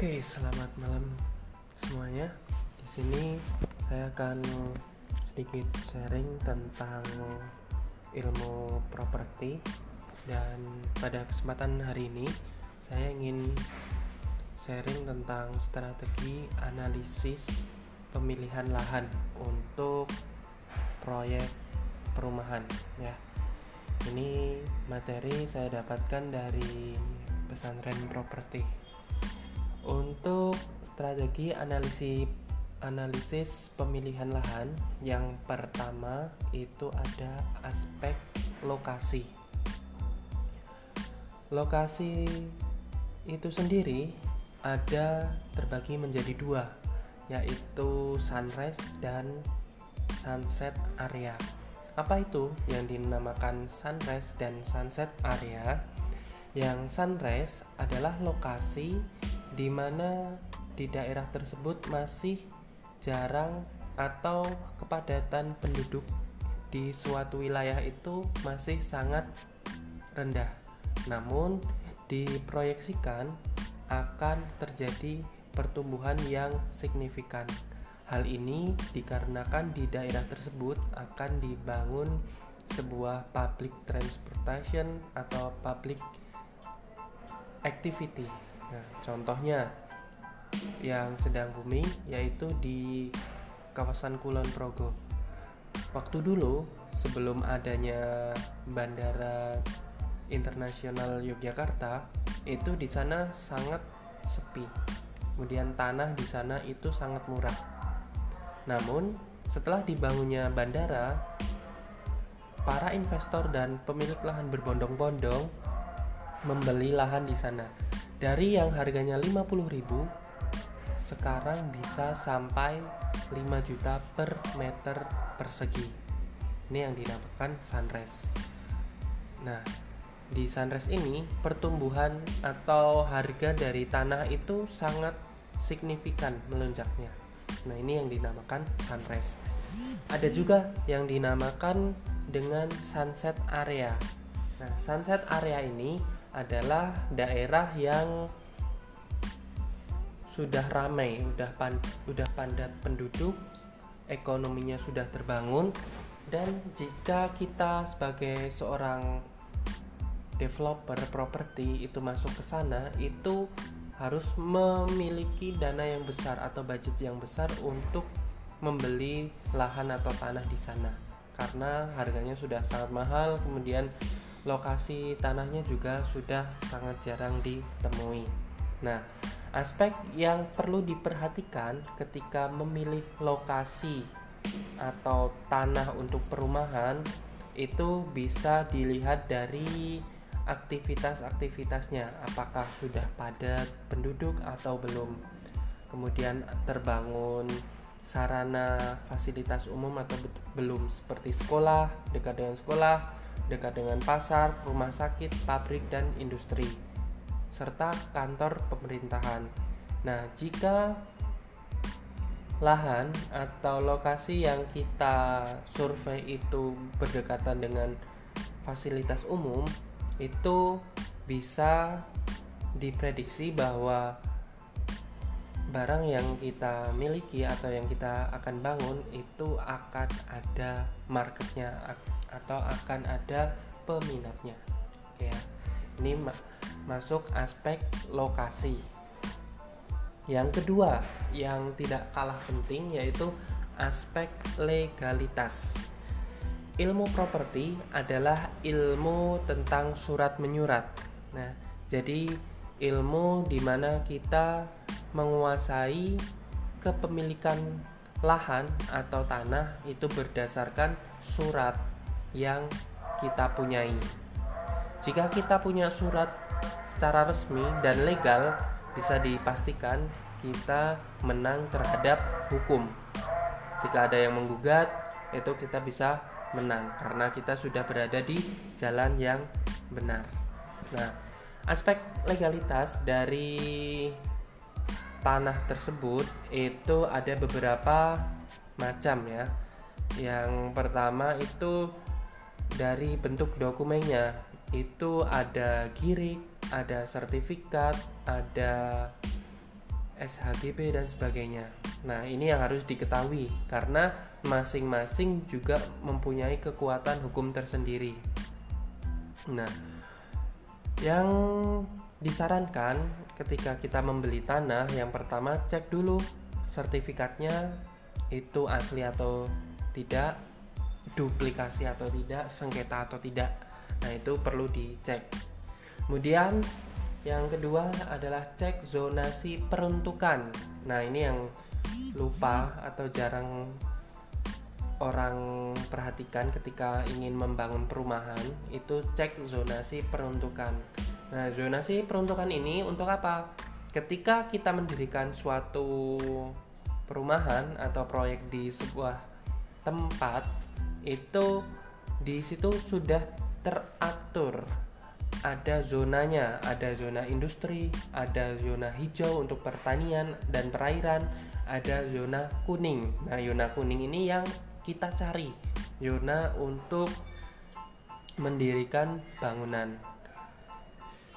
Oke, selamat malam semuanya. Di sini saya akan sedikit sharing tentang ilmu properti dan pada kesempatan hari ini saya ingin sharing tentang strategi analisis pemilihan lahan untuk proyek perumahan ya. Ini materi saya dapatkan dari pesantren properti untuk strategi analisis analisis pemilihan lahan yang pertama itu ada aspek lokasi. Lokasi itu sendiri ada terbagi menjadi dua, yaitu sunrise dan sunset area. Apa itu yang dinamakan sunrise dan sunset area? Yang sunrise adalah lokasi di mana di daerah tersebut masih jarang atau kepadatan penduduk di suatu wilayah itu masih sangat rendah. Namun diproyeksikan akan terjadi pertumbuhan yang signifikan. Hal ini dikarenakan di daerah tersebut akan dibangun sebuah public transportation atau public activity Nah, contohnya yang sedang booming yaitu di kawasan Kulon Progo. Waktu dulu sebelum adanya Bandara Internasional Yogyakarta, itu di sana sangat sepi. Kemudian tanah di sana itu sangat murah. Namun, setelah dibangunnya bandara, para investor dan pemilik lahan berbondong-bondong membeli lahan di sana dari yang harganya 50.000 sekarang bisa sampai 5 juta per meter persegi. Ini yang dinamakan sunrise. Nah di sunrise ini pertumbuhan atau harga dari tanah itu sangat signifikan melonjaknya. Nah ini yang dinamakan sunrise. Ada juga yang dinamakan dengan sunset area. Nah sunset area ini adalah daerah yang sudah ramai, sudah pan, sudah padat penduduk, ekonominya sudah terbangun dan jika kita sebagai seorang developer properti itu masuk ke sana itu harus memiliki dana yang besar atau budget yang besar untuk membeli lahan atau tanah di sana. Karena harganya sudah sangat mahal kemudian lokasi tanahnya juga sudah sangat jarang ditemui. Nah, aspek yang perlu diperhatikan ketika memilih lokasi atau tanah untuk perumahan itu bisa dilihat dari aktivitas-aktivitasnya, apakah sudah padat penduduk atau belum. Kemudian terbangun sarana fasilitas umum atau belum seperti sekolah, dekat dengan sekolah, dekat dengan pasar, rumah sakit, pabrik, dan industri, serta kantor pemerintahan. Nah, jika lahan atau lokasi yang kita survei itu berdekatan dengan fasilitas umum, itu bisa diprediksi bahwa barang yang kita miliki atau yang kita akan bangun itu akan ada marketnya atau akan ada peminatnya. Ya. Ini ma masuk aspek lokasi. Yang kedua yang tidak kalah penting yaitu aspek legalitas. Ilmu properti adalah ilmu tentang surat menyurat nah jadi ilmu di mana kita menguasai kepemilikan lahan atau tanah itu berdasarkan surat yang kita punyai. Jika kita punya surat secara resmi dan legal, bisa dipastikan kita menang terhadap hukum. Jika ada yang menggugat, itu kita bisa menang karena kita sudah berada di jalan yang benar. Nah, aspek legalitas dari tanah tersebut itu ada beberapa macam ya. Yang pertama itu dari bentuk dokumennya itu ada girik, ada sertifikat, ada SHGB dan sebagainya. Nah, ini yang harus diketahui karena masing-masing juga mempunyai kekuatan hukum tersendiri. Nah, yang disarankan ketika kita membeli tanah, yang pertama cek dulu sertifikatnya itu asli atau tidak, duplikasi atau tidak, sengketa atau tidak. Nah, itu perlu dicek. Kemudian yang kedua adalah cek zonasi peruntukan. Nah, ini yang lupa atau jarang orang perhatikan ketika ingin membangun perumahan itu cek zonasi peruntukan. Nah, zonasi peruntukan ini untuk apa? Ketika kita mendirikan suatu perumahan atau proyek di sebuah tempat itu di situ sudah teratur ada zonanya, ada zona industri, ada zona hijau untuk pertanian dan perairan, ada zona kuning. Nah, zona kuning ini yang kita cari, zona untuk mendirikan bangunan.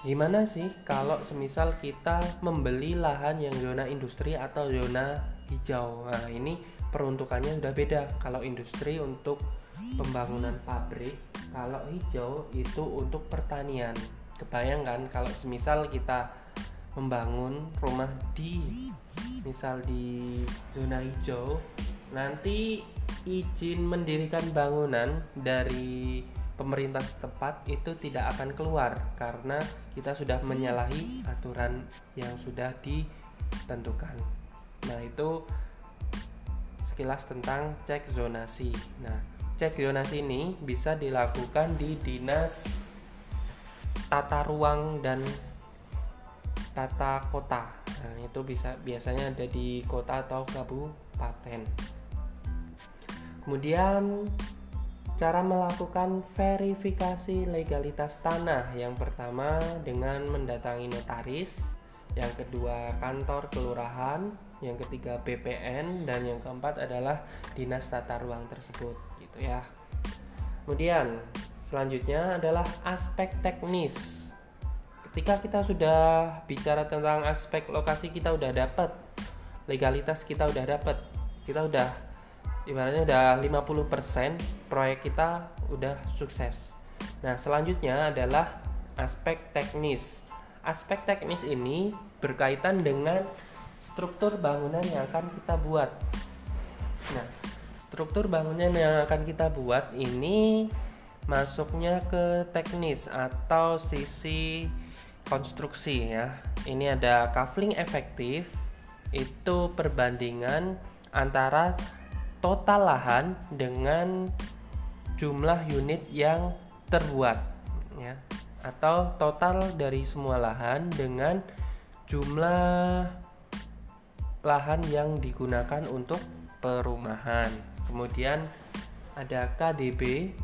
Gimana sih kalau semisal kita membeli lahan yang zona industri atau zona hijau? Nah, ini peruntukannya sudah beda. Kalau industri untuk pembangunan pabrik kalau hijau itu untuk pertanian kebayangkan kalau semisal kita membangun rumah di misal di zona hijau nanti izin mendirikan bangunan dari pemerintah setempat itu tidak akan keluar karena kita sudah menyalahi aturan yang sudah ditentukan. Nah, itu sekilas tentang cek zonasi. Nah, cek zonasi ini bisa dilakukan di dinas tata ruang dan tata kota nah, itu bisa biasanya ada di kota atau kabupaten kemudian cara melakukan verifikasi legalitas tanah yang pertama dengan mendatangi notaris yang kedua kantor kelurahan, yang ketiga BPN dan yang keempat adalah dinas tata ruang tersebut gitu ya. Kemudian selanjutnya adalah aspek teknis. Ketika kita sudah bicara tentang aspek lokasi kita udah dapat legalitas kita udah dapat. Kita udah ibaratnya udah 50% proyek kita udah sukses. Nah, selanjutnya adalah aspek teknis aspek teknis ini berkaitan dengan struktur bangunan yang akan kita buat. Nah, struktur bangunan yang akan kita buat ini masuknya ke teknis atau sisi konstruksi ya. Ini ada kafling efektif itu perbandingan antara total lahan dengan jumlah unit yang terbuat ya atau total dari semua lahan dengan jumlah lahan yang digunakan untuk perumahan. Kemudian ada KDB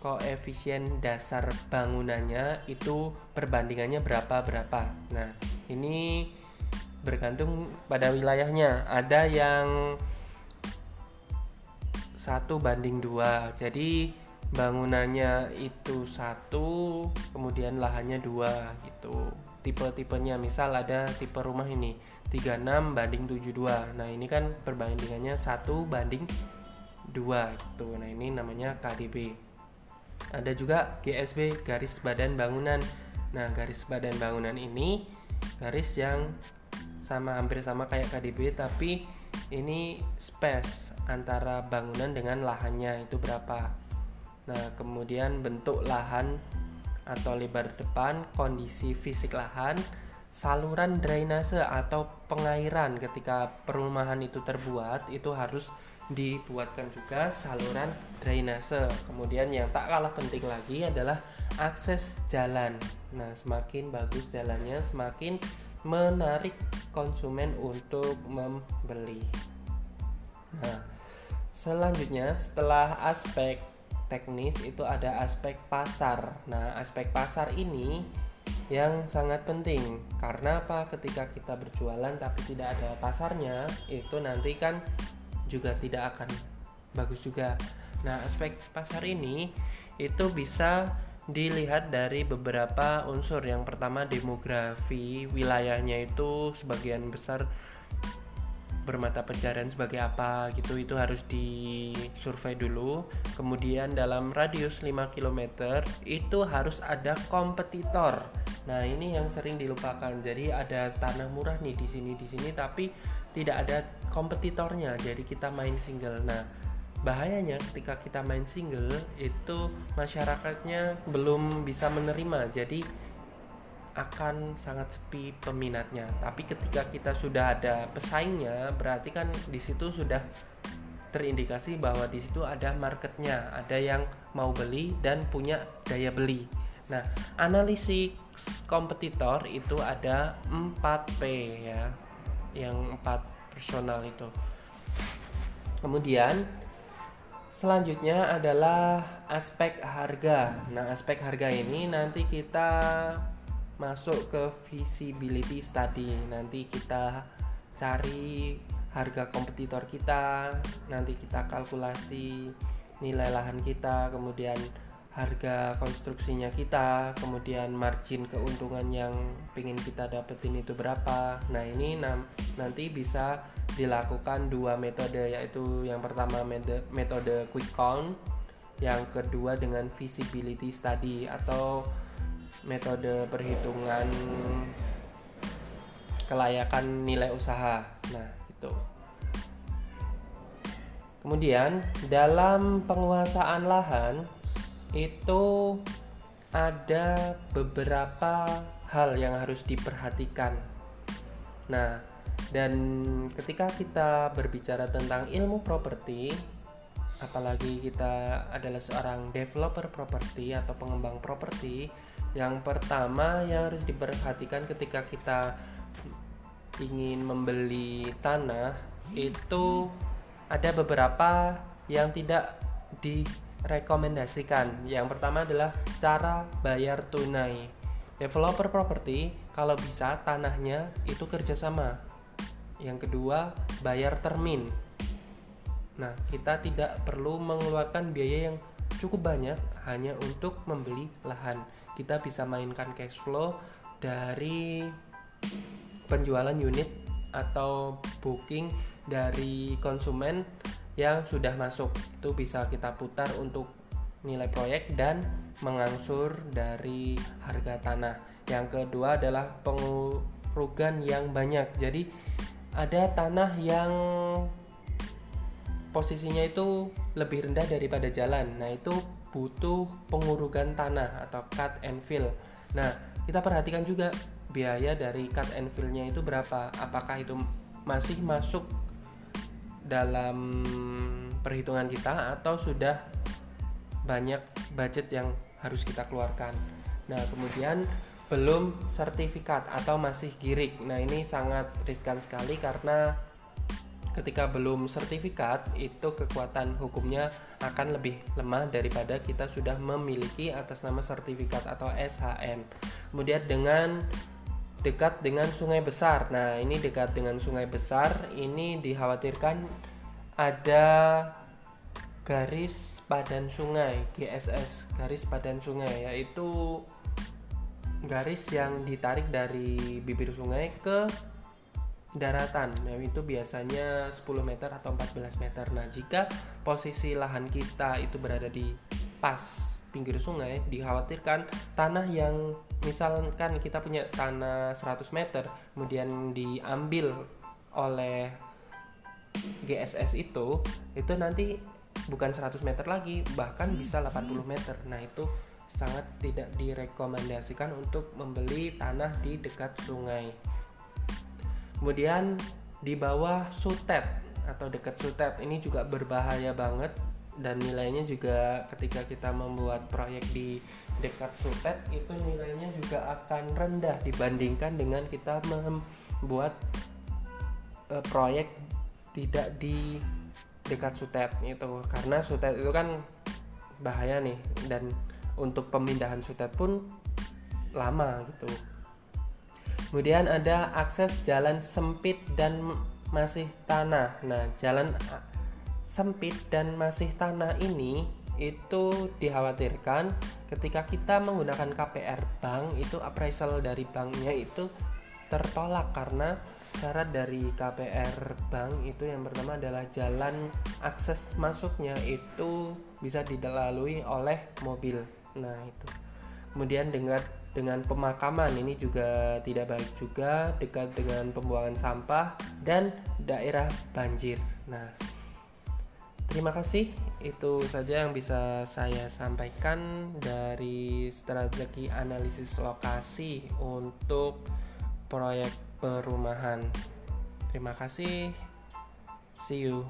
koefisien dasar bangunannya itu perbandingannya berapa berapa. Nah, ini bergantung pada wilayahnya. Ada yang satu banding dua. Jadi bangunannya itu satu kemudian lahannya dua gitu. Tipe-tipenya misal ada tipe rumah ini 36 banding 72 nah ini kan perbandingannya satu banding dua gitu. Nah ini namanya KDB ada juga GSB garis badan bangunan. Nah garis badan bangunan ini garis yang sama hampir sama kayak KDB tapi ini space antara bangunan dengan lahannya itu berapa Nah, kemudian bentuk lahan atau lebar depan, kondisi fisik lahan, saluran drainase atau pengairan ketika perumahan itu terbuat itu harus dibuatkan juga saluran drainase. Kemudian yang tak kalah penting lagi adalah akses jalan. Nah, semakin bagus jalannya, semakin menarik konsumen untuk membeli. Nah, selanjutnya setelah aspek teknis itu ada aspek pasar. Nah, aspek pasar ini yang sangat penting karena apa? Ketika kita berjualan tapi tidak ada pasarnya, itu nanti kan juga tidak akan bagus juga. Nah, aspek pasar ini itu bisa dilihat dari beberapa unsur. Yang pertama demografi wilayahnya itu sebagian besar bermata pencarian sebagai apa gitu itu harus disurvei dulu. Kemudian dalam radius 5 km itu harus ada kompetitor. Nah ini yang sering dilupakan. Jadi ada tanah murah nih di sini di sini tapi tidak ada kompetitornya. Jadi kita main single. Nah bahayanya ketika kita main single itu masyarakatnya belum bisa menerima jadi akan sangat sepi peminatnya. Tapi ketika kita sudah ada pesaingnya, berarti kan di situ sudah terindikasi bahwa di situ ada marketnya, ada yang mau beli dan punya daya beli. Nah, analisis kompetitor itu ada 4P ya. Yang 4 personal itu. Kemudian selanjutnya adalah aspek harga. Nah, aspek harga ini nanti kita masuk ke visibility study nanti kita cari harga kompetitor kita nanti kita kalkulasi nilai lahan kita kemudian harga konstruksinya kita kemudian margin keuntungan yang ingin kita dapetin itu berapa nah ini nanti bisa dilakukan dua metode yaitu yang pertama metode quick count yang kedua dengan visibility study atau metode perhitungan kelayakan nilai usaha. Nah, itu. Kemudian dalam penguasaan lahan itu ada beberapa hal yang harus diperhatikan. Nah, dan ketika kita berbicara tentang ilmu properti, apalagi kita adalah seorang developer properti atau pengembang properti, yang pertama yang harus diperhatikan ketika kita ingin membeli tanah itu ada beberapa yang tidak direkomendasikan. Yang pertama adalah cara bayar tunai. Developer properti kalau bisa tanahnya itu kerjasama. Yang kedua bayar termin. Nah kita tidak perlu mengeluarkan biaya yang cukup banyak hanya untuk membeli lahan kita bisa mainkan cash flow dari penjualan unit atau booking dari konsumen yang sudah masuk itu bisa kita putar untuk nilai proyek dan mengangsur dari harga tanah yang kedua adalah pengurugan yang banyak jadi ada tanah yang posisinya itu lebih rendah daripada jalan nah itu butuh pengurugan tanah atau cut and fill. Nah, kita perhatikan juga biaya dari cut and fill-nya itu berapa? Apakah itu masih masuk dalam perhitungan kita atau sudah banyak budget yang harus kita keluarkan. Nah, kemudian belum sertifikat atau masih girik. Nah, ini sangat riskan sekali karena ketika belum sertifikat itu kekuatan hukumnya akan lebih lemah daripada kita sudah memiliki atas nama sertifikat atau SHM. Kemudian dengan dekat dengan sungai besar. Nah, ini dekat dengan sungai besar ini dikhawatirkan ada garis padan sungai GSS, garis padan sungai yaitu garis yang ditarik dari bibir sungai ke daratan nah itu biasanya 10 meter atau 14 meter nah jika posisi lahan kita itu berada di pas pinggir sungai dikhawatirkan tanah yang misalkan kita punya tanah 100 meter kemudian diambil oleh GSS itu itu nanti bukan 100 meter lagi bahkan bisa 80 meter. Nah itu sangat tidak direkomendasikan untuk membeli tanah di dekat sungai. Kemudian di bawah sutet atau dekat sutet ini juga berbahaya banget dan nilainya juga ketika kita membuat proyek di dekat sutet itu nilainya juga akan rendah dibandingkan dengan kita membuat uh, proyek tidak di dekat sutet itu karena sutet itu kan bahaya nih dan untuk pemindahan sutet pun lama gitu Kemudian ada akses jalan sempit dan masih tanah. Nah, jalan sempit dan masih tanah ini itu dikhawatirkan ketika kita menggunakan KPR bank itu appraisal dari banknya itu tertolak karena syarat dari KPR bank itu yang pertama adalah jalan akses masuknya itu bisa dilalui oleh mobil. Nah itu. Kemudian dengan dengan pemakaman ini juga tidak baik juga dekat dengan pembuangan sampah dan daerah banjir. Nah terima kasih. Itu saja yang bisa saya sampaikan dari strategi analisis lokasi untuk proyek perumahan. Terima kasih. See you